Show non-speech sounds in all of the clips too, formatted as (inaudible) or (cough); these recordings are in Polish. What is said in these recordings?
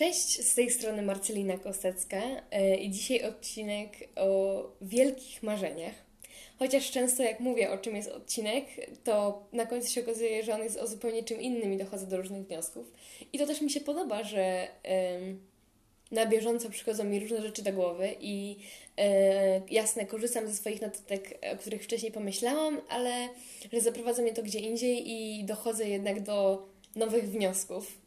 Cześć, z tej strony Marcelina Kostecka e, i dzisiaj odcinek o wielkich marzeniach. Chociaż często jak mówię o czym jest odcinek, to na końcu się okazuje, że on jest o zupełnie czym innym i dochodzę do różnych wniosków. I to też mi się podoba, że na bieżąco przychodzą mi różne rzeczy do głowy i e, jasne, korzystam ze swoich notatek, o których wcześniej pomyślałam, ale że zaprowadza mnie to gdzie indziej i dochodzę jednak do nowych wniosków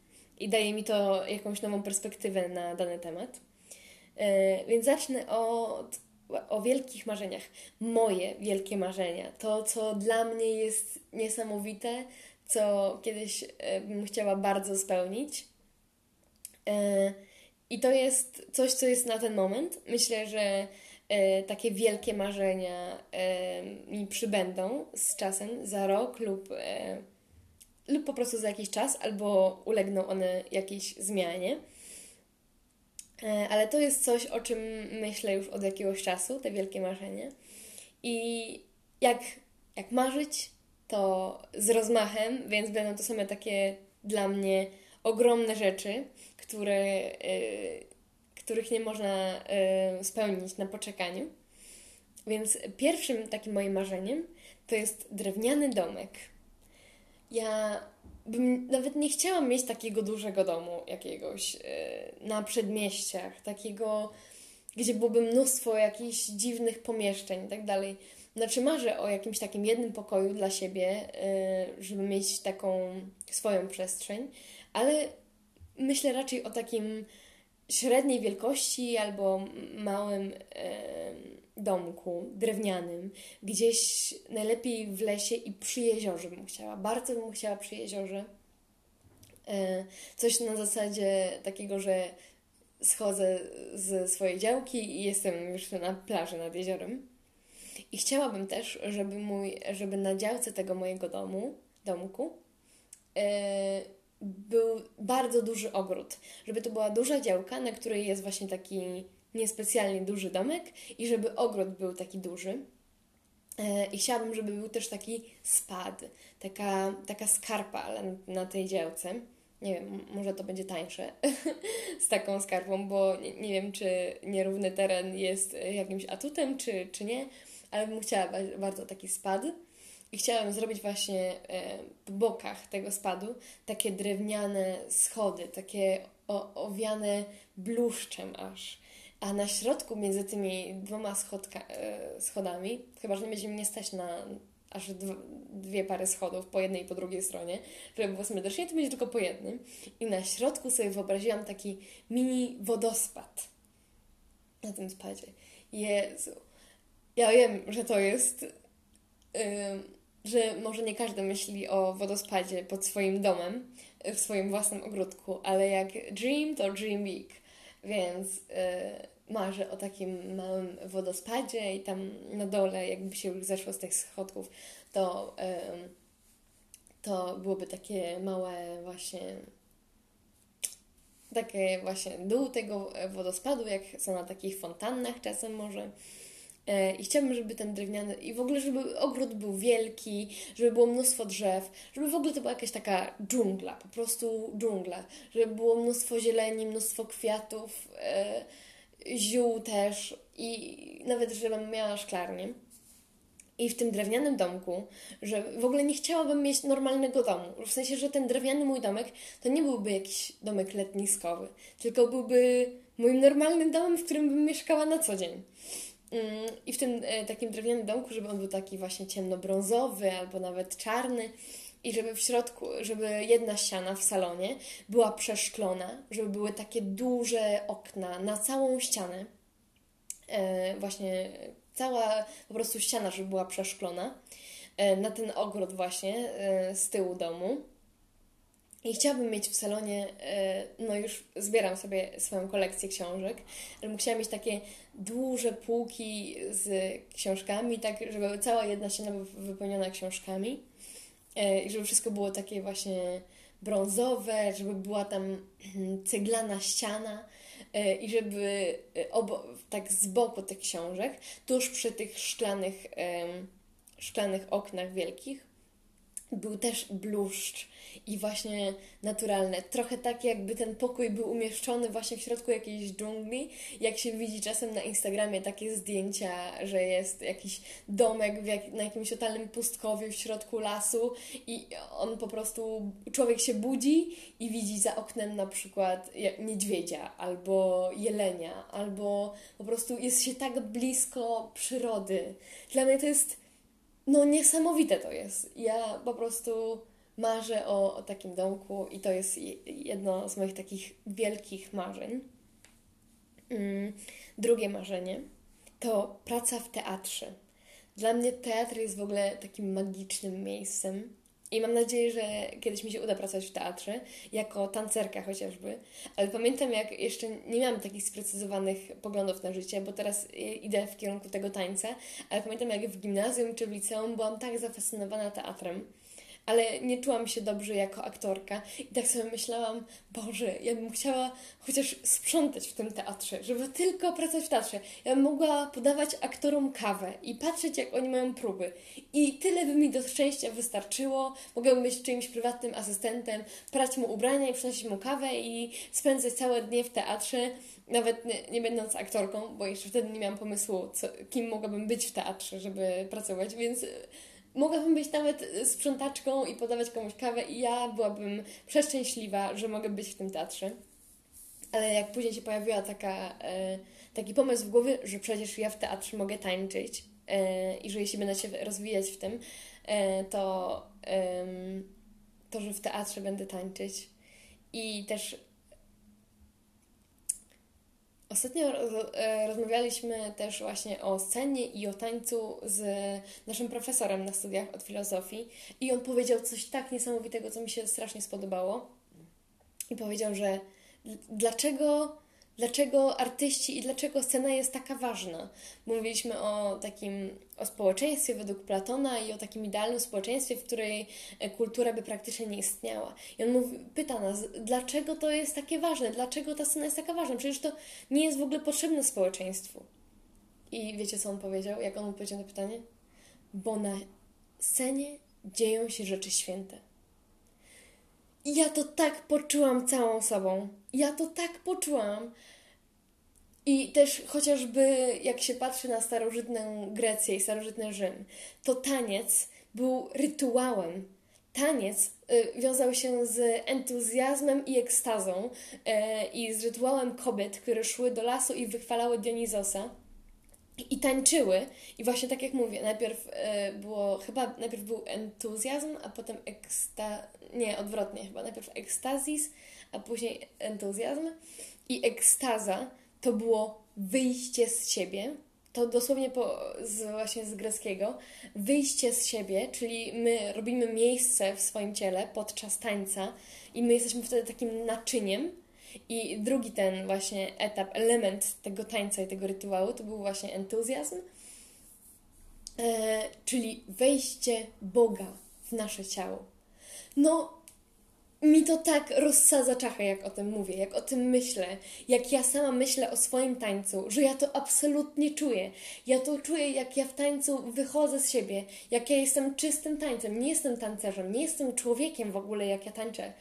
i daje mi to jakąś nową perspektywę na dany temat. E, więc zacznę od, o wielkich marzeniach. Moje wielkie marzenia. To, co dla mnie jest niesamowite, co kiedyś e, bym chciała bardzo spełnić. E, I to jest coś, co jest na ten moment. Myślę, że takie wielkie marzenia mi przybędą z czasem, za rok lub lub po prostu za jakiś czas, albo ulegną one jakiejś zmianie. E, ale to jest coś, o czym myślę już od jakiegoś czasu, te wielkie marzenie. I jak, jak marzyć, to z rozmachem, więc będą to same takie dla mnie ogromne rzeczy, które, yy, których nie można yy, spełnić na poczekaniu. Więc pierwszym takim moim marzeniem to jest drewniany domek ja bym nawet nie chciała mieć takiego dużego domu jakiegoś yy, na przedmieściach, takiego, gdzie byłoby mnóstwo jakichś dziwnych pomieszczeń i tak dalej. Znaczy marzę o jakimś takim jednym pokoju dla siebie, yy, żeby mieć taką swoją przestrzeń, ale myślę raczej o takim średniej wielkości albo małym domku drewnianym, gdzieś najlepiej w lesie i przy jeziorze bym chciała. Bardzo bym chciała przy jeziorze. E, coś na zasadzie takiego, że schodzę z swojej działki i jestem już na plaży nad jeziorem. I chciałabym też, żeby, mój, żeby na działce tego mojego domu, domku, e, był bardzo duży ogród. Żeby to była duża działka, na której jest właśnie taki niespecjalnie duży domek i żeby ogród był taki duży. E, I chciałabym, żeby był też taki spad, taka, taka skarpa na tej działce. Nie wiem, może to będzie tańsze (laughs) z taką skarpą, bo nie, nie, wiem, czy nierówny teren jest jakimś atutem, czy, czy nie, ale bym chciała bardzo taki spad. I chciałam zrobić właśnie e, po bokach tego spadu takie drewniane schody, takie owiane bluszczem aż a na środku między tymi dwoma schodka, e, schodami, chyba że nie będzie mnie stać na aż dwie pary schodów po jednej i po drugiej stronie, żeby było symetrycznie, to będzie tylko po jednym. I na środku sobie wyobraziłam taki mini wodospad na tym spadzie. Jezu. Ja wiem, że to jest... Yy, że może nie każdy myśli o wodospadzie pod swoim domem, w swoim własnym ogródku, ale jak dream, to dream big. Więc... Yy, marzę o takim małym wodospadzie i tam na dole, jakby się już zeszło z tych schodków, to, to byłoby takie małe właśnie takie właśnie dół tego wodospadu, jak są na takich fontannach czasem może. E, I chciałabym, żeby ten drewniany, i w ogóle, żeby ogród był wielki, żeby było mnóstwo drzew, żeby w ogóle to była jakaś taka dżungla, po prostu dżungla, żeby było mnóstwo zieleni, mnóstwo kwiatów, e, ziół też i nawet, żebym miała szklarnię. I w tym drewnianym domku, że w ogóle nie chciałabym mieć normalnego domu. W sensie, że ten drewniany mój domek to nie byłby jakiś domek letniskowy, tylko byłby moim normalnym domem, w którym bym mieszkała na co dzień. Mm, I w tym e, takim drewnianym domku, żeby on był taki właśnie ciemnobrązowy albo nawet czarny, i żeby w środku, żeby jedna ściana w salonie była przeszklona, żeby były takie duże okna na całą ścianę. E, właśnie cała po prostu ściana, żeby była przeszklona e, na ten ogród właśnie z tyłu domu. I chciałabym mieć w salonie, e, no już zbieram sobie swoją kolekcję książek, ale chciała mieć takie duże półki z książkami, tak żeby cała jedna ściana była wypełniona książkami. E, i żeby wszystko było takie właśnie brązowe, żeby była tam ceglana ściana e, i żeby obo, tak z boku tych książek, tuż przy tych szklanych, szklanych oknach wielkich, był też bluszcz i właśnie naturalne. Trochę tak, jakby ten pokój był umieszczony właśnie w środku jakiejś dżungli. Jak się widzi czasem na Instagramie takie zdjęcia, że jest jakiś domek jak, na jakimś totalnym pustkowiu w środku lasu i on po prostu, człowiek się budzi i widzi za oknem na przykład niedźwiedzia albo jelenia, albo po prostu jest się tak blisko przyrody. Dla mnie to jest no niesamowite to jest. Ja po prostu marzę o, o takim domku i to jest jedno z moich takich wielkich marzeń. Mm, drugie marzenie to praca w teatrze. Dla mnie teatr jest w ogóle takim magicznym miejscem i mam nadzieję, że kiedyś mi się uda pracować w teatrze, jako tancerka chociażby. Ale pamiętam, jak jeszcze nie miałam takich sprecyzowanych poglądów na życie, bo teraz idę w kierunku tego tańca, ale pamiętam, jak w gimnazjum czy w liceum byłam tak zafascynowana teatrem ale nie czułam się dobrze jako aktorka. I tak sobie myślałam, Boże, ja bym chciała chociaż sprzątać w tym teatrze, żeby tylko pracować w teatrze. Ja bym mogła podawać aktorom kawę i patrzeć, jak oni mają próby. I tyle by mi do szczęścia wystarczyło. Mogłabym być czyimś prywatnym asystentem, prać mu ubrania i przynosić mu kawę i spędzać całe dnie w teatrze, nawet nie, nie będąc aktorką, bo jeszcze wtedy nie miałam pomysłu, co, kim mogłabym być w teatrze, żeby pracować, więc mogłabym być nawet sprzątaczką i podawać komuś kawę i ja byłabym przeszczęśliwa, że mogę być w tym teatrze. Ale jak później się pojawiła taka, e, taki pomysł w głowie, że przecież ja w teatrze mogę tańczyć e, i że jeśli będę się rozwijać w tym, to, to że w teatrze będę tańczyć. I też Ostatnio e, rozmawialiśmy też właśnie o scenie i o tańcu z naszym profesorem na studiach od filozofii i on powiedział coś tak niesamowitego, co mi się strasznie spodobało. I powiedział, że dlaczego dlaczego artyści i dlaczego scena jest taka ważna. Mówiliśmy o takim o społeczeństwie według Platona i o takim idealnym społeczeństwie, w której e, kultura by praktycznie nie istniała. I on mówi, pyta nas, dlaczego to jest takie ważne, dlaczego ta scena jest taka ważna, przecież to nie jest w ogóle potrzebne społeczeństwu. I wiecie, co on powiedział, jak on odpowiedział na pytanie? Bo na scenie dzieją się rzeczy święte. Ja to tak poczułam całą sobą. Ja to tak poczułam. I też chociażby jak się patrzy na starożytną Grecję i starożytny Rzym, to taniec był rytuałem. Taniec y, wiązał się z entuzjazmem i ekstazą y, i z rytuałem kobiet, które szły do lasu i wychwalały Dionizosa i tańczyły. I właśnie tak jak mówię, najpierw y, było, chyba najpierw był entuzjazm, a potem eksta... Nie, odwrotnie chyba. Najpierw ekstazis, a później entuzjazm. I ekstaza to było wyjście z siebie. To dosłownie po, z, właśnie z greckiego. Wyjście z siebie, czyli my robimy miejsce w swoim ciele podczas tańca i my jesteśmy wtedy takim naczyniem. I drugi ten właśnie etap, element tego tańca i tego rytuału to był właśnie entuzjazm, e, czyli wejście Boga w nasze ciało. No, mi to tak rozsadza czachę, jak o tym mówię, jak o tym myślę, jak ja sama myślę o swoim tańcu, że ja to absolutnie czuję. Ja to czuję, jak ja w tańcu wychodzę z siebie, jak ja jestem czystym tańcem, nie jestem tancerzem, nie jestem człowiekiem w ogóle, jak ja tańczę.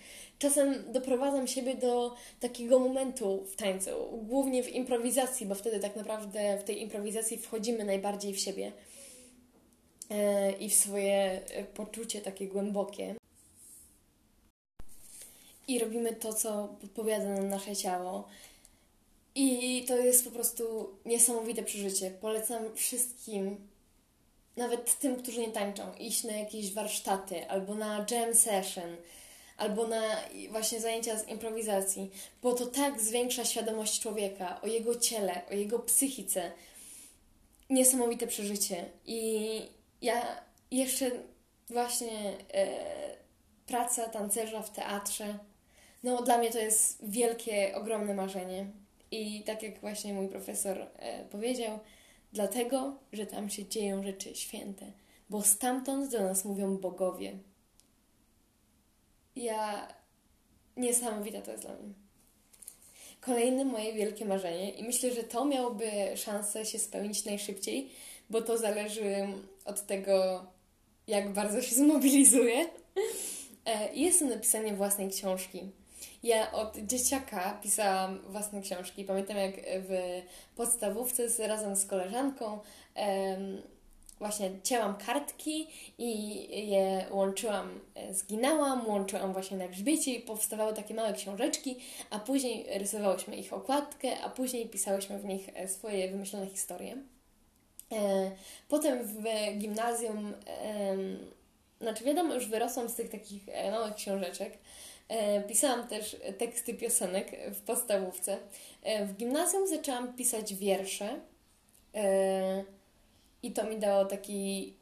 Czasem doprowadzam siebie do takiego momentu w tańcu, głównie w improwizacji, bo wtedy tak naprawdę w tej improwizacji wchodzimy najbardziej w siebie e, i w swoje e, poczucie takie głębokie i robimy to, co podpowiada nam nasze ciało. I to jest po prostu niesamowite przeżycie. Polecam wszystkim, nawet tym, którzy nie tańczą, iść na jakieś warsztaty albo na jam session, albo na właśnie zajęcia z improwizacji, bo to tak zwiększa świadomość człowieka o jego ciele, o jego psychice. Niesamowite przeżycie. I ja jeszcze właśnie e, praca tancerza w teatrze no, dla mnie to jest wielkie, ogromne marzenie. I tak jak właśnie mój profesor e, powiedział, dlatego, że tam się dzieją rzeczy święte, bo stamtąd do nas mówią bogowie. Ja. Niesamowite to jest dla mnie. Kolejne moje wielkie marzenie, i myślę, że to miałoby szansę się spełnić najszybciej, bo to zależy od tego, jak bardzo się zmobilizuję. (laughs) E, jest to napisanie własnej książki. Ja od dzieciaka pisałam własne książki. Pamiętam jak w podstawówce z, razem z koleżanką em, właśnie cięłam kartki i je łączyłam, e, zginałam, łączyłam właśnie na grzbiecie i powstawały takie małe książeczki, a później rysowałyśmy ich okładkę, a później pisałyśmy w nich e, swoje wymyślone historie. E, potem w gimnazjum, znaczy wiadomo, już wyrosłam z tych takich małych książeczek, Pisałam też teksty piosenek w podstawówce. W gimnazjum zaczęłam pisać wiersze. I to mi dało taki,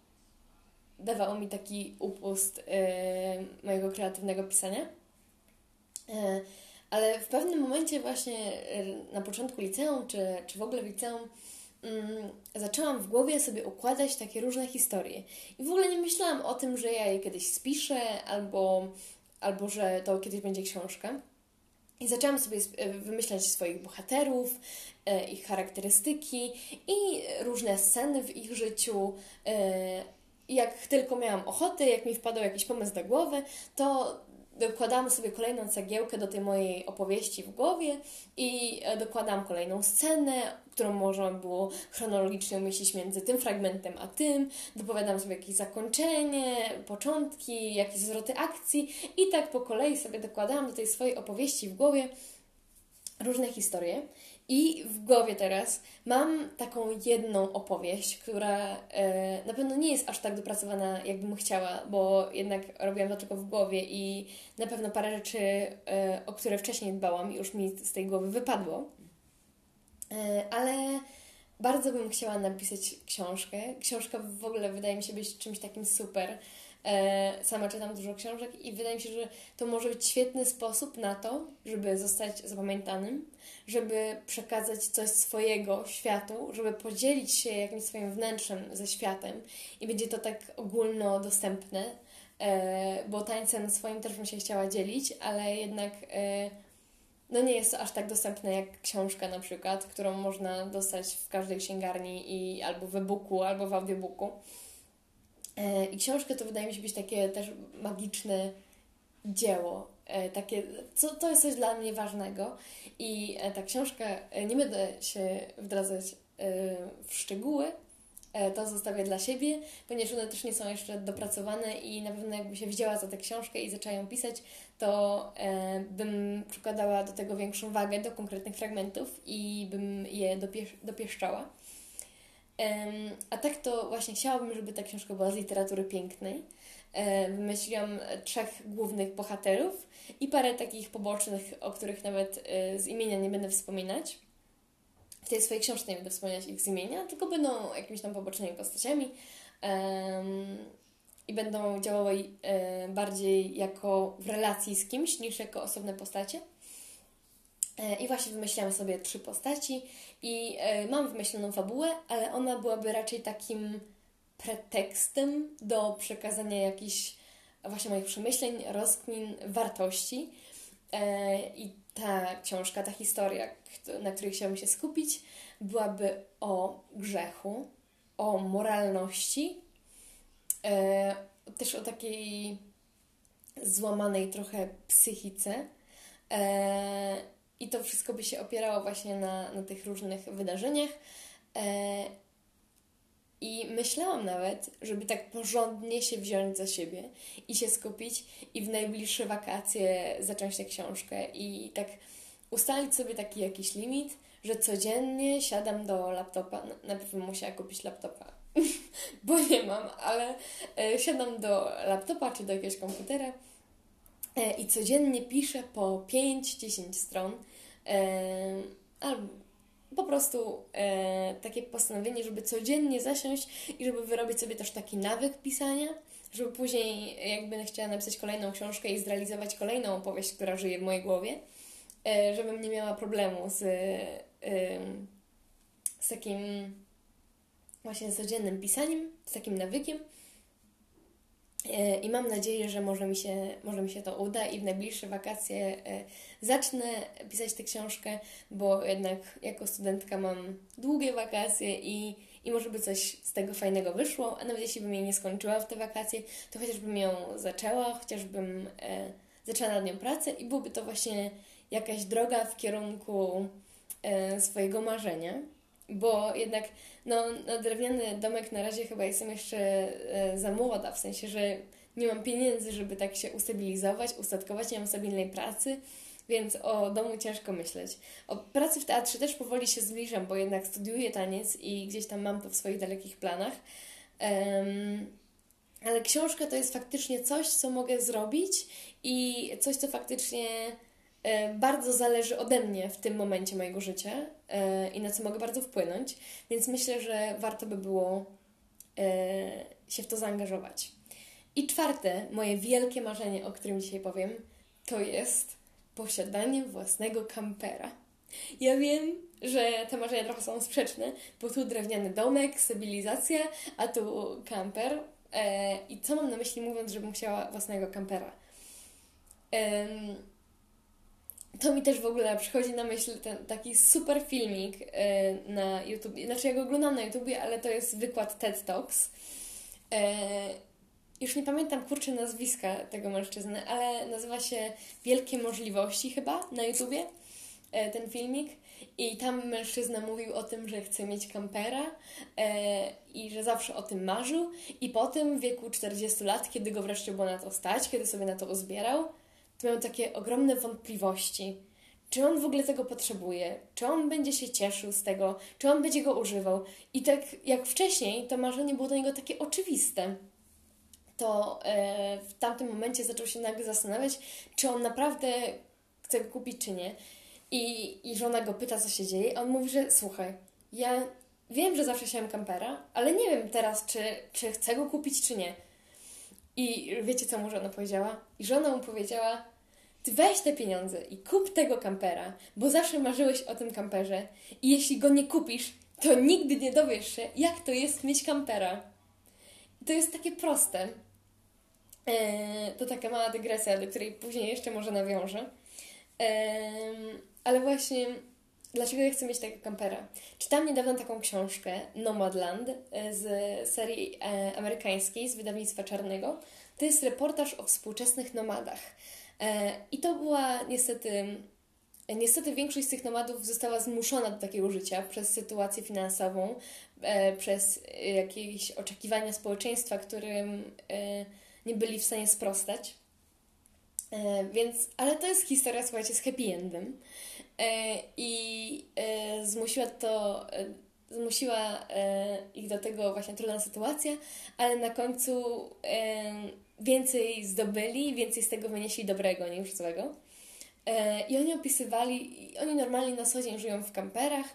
dawało mi taki upust yy, mojego kreatywnego pisania. Yy, ale w pewnym momencie właśnie yy, na początku liceum, czy, czy w ogóle w liceum, mm, zaczęłam w głowie sobie układać takie różne historie. I w ogóle nie myślałam o tym, że ja je kiedyś spiszę, albo, albo że to kiedyś będzie książka. I zaczęłam sobie wymyślać swoich bohaterów, E, ich charakterystyki i różne sceny w ich życiu. E, jak tylko miałam ochotę, jak mi wpadał jakiś pomysł do głowy, to dokładałam sobie kolejną cegiełkę do tej mojej opowieści w głowie i e, dokładałam kolejną scenę, którą można było chronologicznie umieścić między tym fragmentem a tym. Dopowiadam sobie jakieś zakończenie, początki, jakieś zwroty akcji i tak po kolei sobie dokładałam do tej swojej opowieści w głowie różne historie. I w głowie teraz mam taką jedną opowieść, która e, na pewno nie jest aż tak dopracowana, jakbym chciała, bo jednak robiłam to tylko w głowie i na pewno parę rzeczy, e, o które wcześniej dbałam, już mi z tej głowy wypadło. E, ale bardzo bym chciała napisać książkę. Książka w ogóle wydaje mi się być czymś takim super. E, sama czytam dużo książek i wydaje mi się, że to może być świetny sposób na to, żeby zostać zapamiętanym żeby przekazać coś swojego światu, żeby podzielić się jakimś swoim wnętrzem ze światem i będzie to tak ogólnodostępne, e, bo tańcem swoim też bym się chciała dzielić, ale jednak e, no nie jest to aż tak dostępne jak książka na przykład, którą można dostać w każdej księgarni i albo w e-booku, albo w audiobooku. E, I książka to wydaje mi się być takie też magiczne dzieło, takie, co, to jest coś dla mnie ważnego i e, ta książka, e, nie będę się wdrażać e, w szczegóły, to zostawię dla siebie, ponieważ one też nie są jeszcze dopracowane i na pewno jakbym się wzięła za tę książkę i zaczęła ją pisać, to bym przykładała do tego większą wagę do konkretnych fragmentów i bym je dopiesz dopieszczała. A tak to właśnie chciałabym, żeby ta książka była z literatury pięknej. Wymyśliłam trzech głównych bohaterów i parę takich pobocznych, o których nawet e, z imienia nie będę wspominać. W tej swojej książce nie będę wspominać ich z imienia, tylko będą jakimiś tam pobocznymi postaciami i będą działały e, bardziej jako w relacji z kimś niż jako osobne postacie. E, I właśnie wymyśliłam sobie trzy postaci i mam wymyśloną fabułę, ale ona byłaby raczej takim pretekstem do przekazania jakichś właśnie moich przemyśleń, rozkmin, wartości. E, I ta książka, ta historia, na której chciałabym się skupić, byłaby o grzechu, o moralności, e, też o takiej złamanej trochę psychice. E, I to wszystko by się opierało właśnie na, na tych różnych wydarzeniach. I myślałam nawet, żeby tak porządnie się wziąć za siebie i się skupić i w najbliższe wakacje zacząć tę książkę i tak ustalić sobie taki jakiś limit, że codziennie siadam do laptopa. No, najpierw musiała kupić laptopa, (laughs) bo nie mam, ale e, siadam do laptopa czy do jakiegoś komputera e, i codziennie piszę po 5-10 stron. E, albo po prostu e, takie postanowienie, żeby codziennie zasiąść i żeby wyrobić sobie też taki nawyk pisania, żeby później, jak będę chciała napisać kolejną książkę i zrealizować kolejną opowieść, która żyje w mojej głowie, e, żebym nie miała problemu z, e, z takim właśnie codziennym pisaniem, z takim nawykiem. I mam nadzieję, że może mi, się, może mi się to uda i w najbliższe wakacje e, zacznę pisać tę książkę, bo jednak jako studentka mam długie wakacje i, i może by coś z tego fajnego wyszło, a nawet jeśli bym jej nie skończyła w te wakacje, to chociażbym ją zaczęła, chociażbym e, zaczęła nad nią pracę i byłoby to właśnie jakaś droga w kierunku e, swojego marzenia, bo jednak no, na drewniany domek na razie chyba jestem jeszcze e, za młoda, w sensie, że nie mam pieniędzy, żeby tak się ustabilizować, ustatkować, nie mam stabilnej pracy, więc o domu ciężko myśleć. O pracy w teatrze też powoli się zbliżam, bo jednak studiuję taniec i gdzieś tam mam to w swoich dalekich planach. Um, ale książka to jest faktycznie coś, co mogę zrobić i coś, co faktycznie e, bardzo zależy ode mnie w tym momencie mojego życia i na co mogę bardzo wpłynąć, więc myślę, że warto by było e, się w to zaangażować. I czwarte, moje wielkie marzenie, o którym dzisiaj powiem, to jest posiadanie własnego kampera. Ja wiem, że te marzenia trochę są sprzeczne, bo tu drewniany domek, stabilizacja, a tu kamper. E, I co mam na myśli mówiąc, żebym chciała własnego kampera? To mi też w ogóle przychodzi na myśl ten taki super filmik e, na YouTube. Znaczy, ja go oglądam na YouTubie, ale to jest wykład TED Talks. E, już nie pamiętam kurczę nazwiska tego mężczyzny, ale nazywa się Wielkie Możliwości chyba na YouTubie e, ten filmik. I tam mężczyzna mówił o tym, że chce mieć kampera e, i że zawsze o tym marzył. I potem w wieku 40 lat, kiedy go wreszcie było na to stać, kiedy sobie na to uzbierał, miał takie ogromne wątpliwości. Czy on w ogóle tego potrzebuje? Czy on będzie się cieszył z tego? Czy on będzie go używał? I tak jak wcześniej, to marzenie było dla niego takie oczywiste to e, w tamtym momencie zaczął się nagle zastanawiać, czy on naprawdę chce go kupić, czy nie. I, I żona go pyta, co się dzieje, a on mówi, że słuchaj, ja wiem, że zawsze chciałem kampera, ale nie wiem teraz, czy, czy chcę go kupić, czy nie. I wiecie, co mu żona powiedziała? I żona mu powiedziała, ty weź te pieniądze i kup tego kampera, bo zawsze marzyłeś o tym kamperze i jeśli go nie kupisz, to nigdy nie dowiesz się, jak to jest mieć kampera. To jest takie proste. E, to taka mała dygresja, do której później jeszcze może nawiążę. Ale właśnie, dlaczego ja chcę mieć takiego kampera? Czytam niedawno taką książkę Nomadland e, z serii e, amerykańskiej, z wydawnictwa czarnego. To jest reportaż o współczesnych nomadach. I to była niestety Niestety większość z tych nomadów została zmuszona do takiego życia przez sytuację finansową, przez jakieś oczekiwania społeczeństwa, którym nie byli w stanie sprostać. E, więc, ale to jest historia, słuchajcie, z happy endem. E, I e, zmusiła to, e, zmusiła e, ich do tego właśnie trudna sytuacja, ale na końcu e, więcej zdobyli, więcej z tego wynieśli dobrego niż złego. I oni opisywali, oni normalnie na co dzień żyją w kamperach,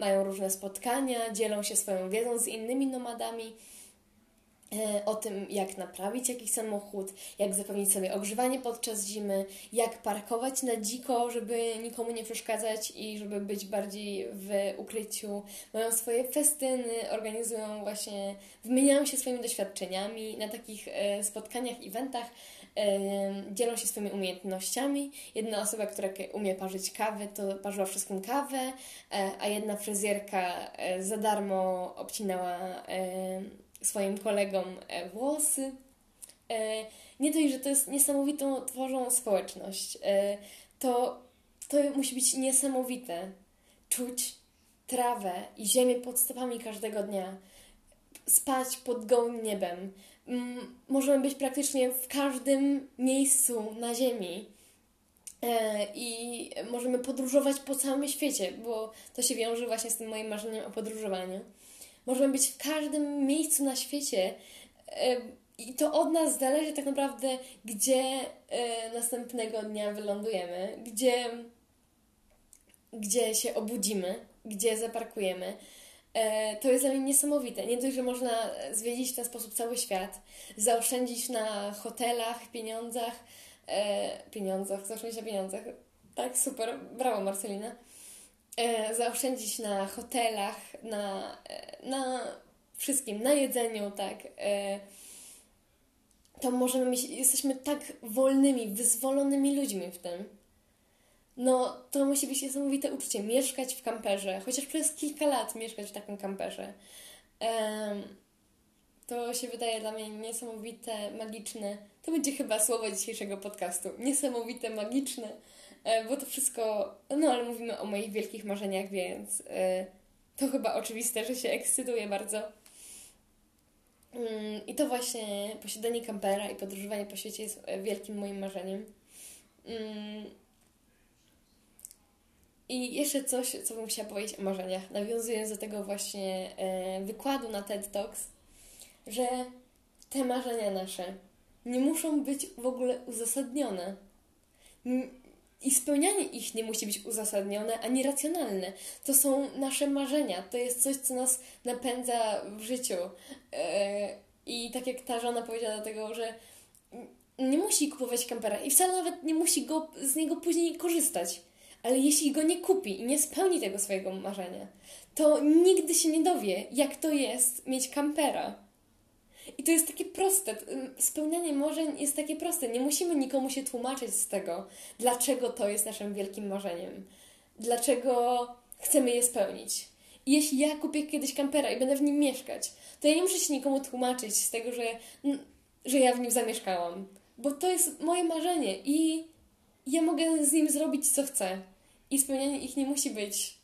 mają różne spotkania, dzielą się swoją wiedzą z innymi nomadami E, o tym, jak naprawić jakiś samochód, jak zapewnić sobie ogrzewanie podczas zimy, jak parkować na dziko, żeby nikomu nie przeszkadzać i żeby być bardziej w ukryciu. Mają swoje festyny, organizują właśnie, wymieniają się swoimi doświadczeniami na takich e, spotkaniach, eventach, e, dzielą się swoimi umiejętnościami. Jedna osoba, która umie parzyć kawę, to parzyła wszystkim kawę, a jedna fryzjerka za darmo obcinała swoim kolegom e, włosy. E, nie dość, że to jest niesamowitą, tworzą społeczność. E, to, to musi być niesamowite. Czuć trawę i ziemię pod stopami każdego dnia. Spać pod gołym niebem. Możemy być praktycznie w każdym miejscu na ziemi. I możemy podróżować po całym świecie, bo to się wiąże właśnie z tym moim marzeniem o podróżowaniu. Możemy być w każdym miejscu na świecie. I to od nas zależy tak naprawdę, gdzie e, następnego dnia wylądujemy, gdzie, gdzie się obudzimy, gdzie zaparkujemy. E, to jest dla mnie niesamowite. Nie dość, że można zwiedzić w ten sposób cały świat, zaoszczędzić na hotelach, pieniądzach, e, pieniądzach, zaoszczędzić na pieniądzach. Tak, super, brawo Marcelina e, zaoszczędzić na hotelach, na, e, na wszystkim, na jedzeniu, tak. E, to możemy mieć, jesteśmy tak wolnymi, wyzwolonymi ludźmi w tym. no to musi być niesamowite uczucie mieszkać w kamperze, chociaż przez kilka lat mieszkać w takim kamperze. To się wydaje dla mnie niesamowite, magiczne. To będzie chyba słowo dzisiejszego podcastu. Niesamowite, magiczne, e, bo to wszystko, no ale mówimy o moich wielkich marzeniach, więc e, to chyba oczywiste, że się ekscytuję bardzo. Mm, I to właśnie posiadanie kampera i podróżowanie po świecie jest e, wielkim moim marzeniem. Mm. I jeszcze coś, co bym chciała powiedzieć o marzeniach, nawiązując do tego właśnie wykładu na TED Talks że te marzenia nasze nie muszą być w ogóle uzasadnione. I spełnianie ich nie musi być uzasadnione ani racjonalne. To są nasze marzenia. To jest coś, co nas napędza w życiu. E, I tak jak ta żona powiedziała do tego, że nie musi kupować kampera i wcale nawet nie musi go, z niego później korzystać. Ale jeśli go nie kupi i nie spełni tego swojego marzenia, to nigdy się nie dowie, jak to jest mieć kampera. I to jest takie proste. Spełnianie marzeń jest takie proste. Nie musimy nikomu się tłumaczyć z tego, dlaczego to jest naszym wielkim marzeniem. Dlaczego chcemy je spełnić. I jeśli ja kupię kiedyś kampera i będę w nim mieszkać, to ja nie muszę się nikomu tłumaczyć z tego, że, że ja w nim zamieszkałam. Bo to jest moje marzenie i ja mogę z nim zrobić co chcę. I spełnianie ich nie musi być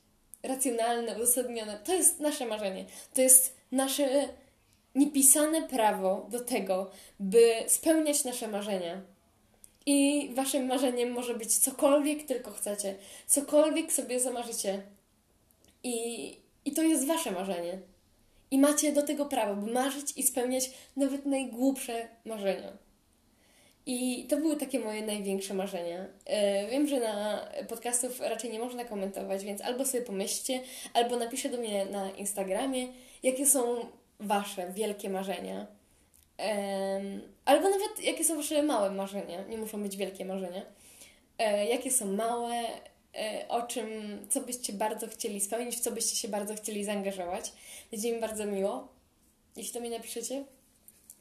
racjonalne, uzasadnione. To jest nasze marzenie. To jest nasze niepisane prawo do tego, by spełniać nasze marzenia. I waszym marzeniem może być cokolwiek tylko chcecie, cokolwiek sobie zamarzycie. I, I to jest wasze marzenie. I macie do tego prawo, by marzyć i spełniać nawet najgłupsze marzenia. I to były takie moje największe marzenia. E, wiem, że na podcastów raczej nie można komentować, więc albo sobie pomyślcie, albo napiszcie do mnie na Instagramie, jakie są Wasze wielkie marzenia. Um, albo nawet jakie są Wasze małe marzenia. Nie muszą być wielkie marzenia. E, jakie są małe, e, o czym, co byście bardzo chcieli spełnić, w co byście się bardzo chcieli zaangażować. Będzie mi bardzo miło, jeśli to mi napiszecie.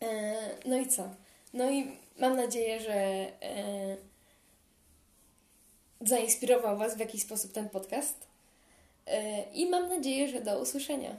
E, no i co? No i mam nadzieję, że e, zainspirował Was w jakiś sposób ten podcast. E, I mam nadzieję, że do usłyszenia.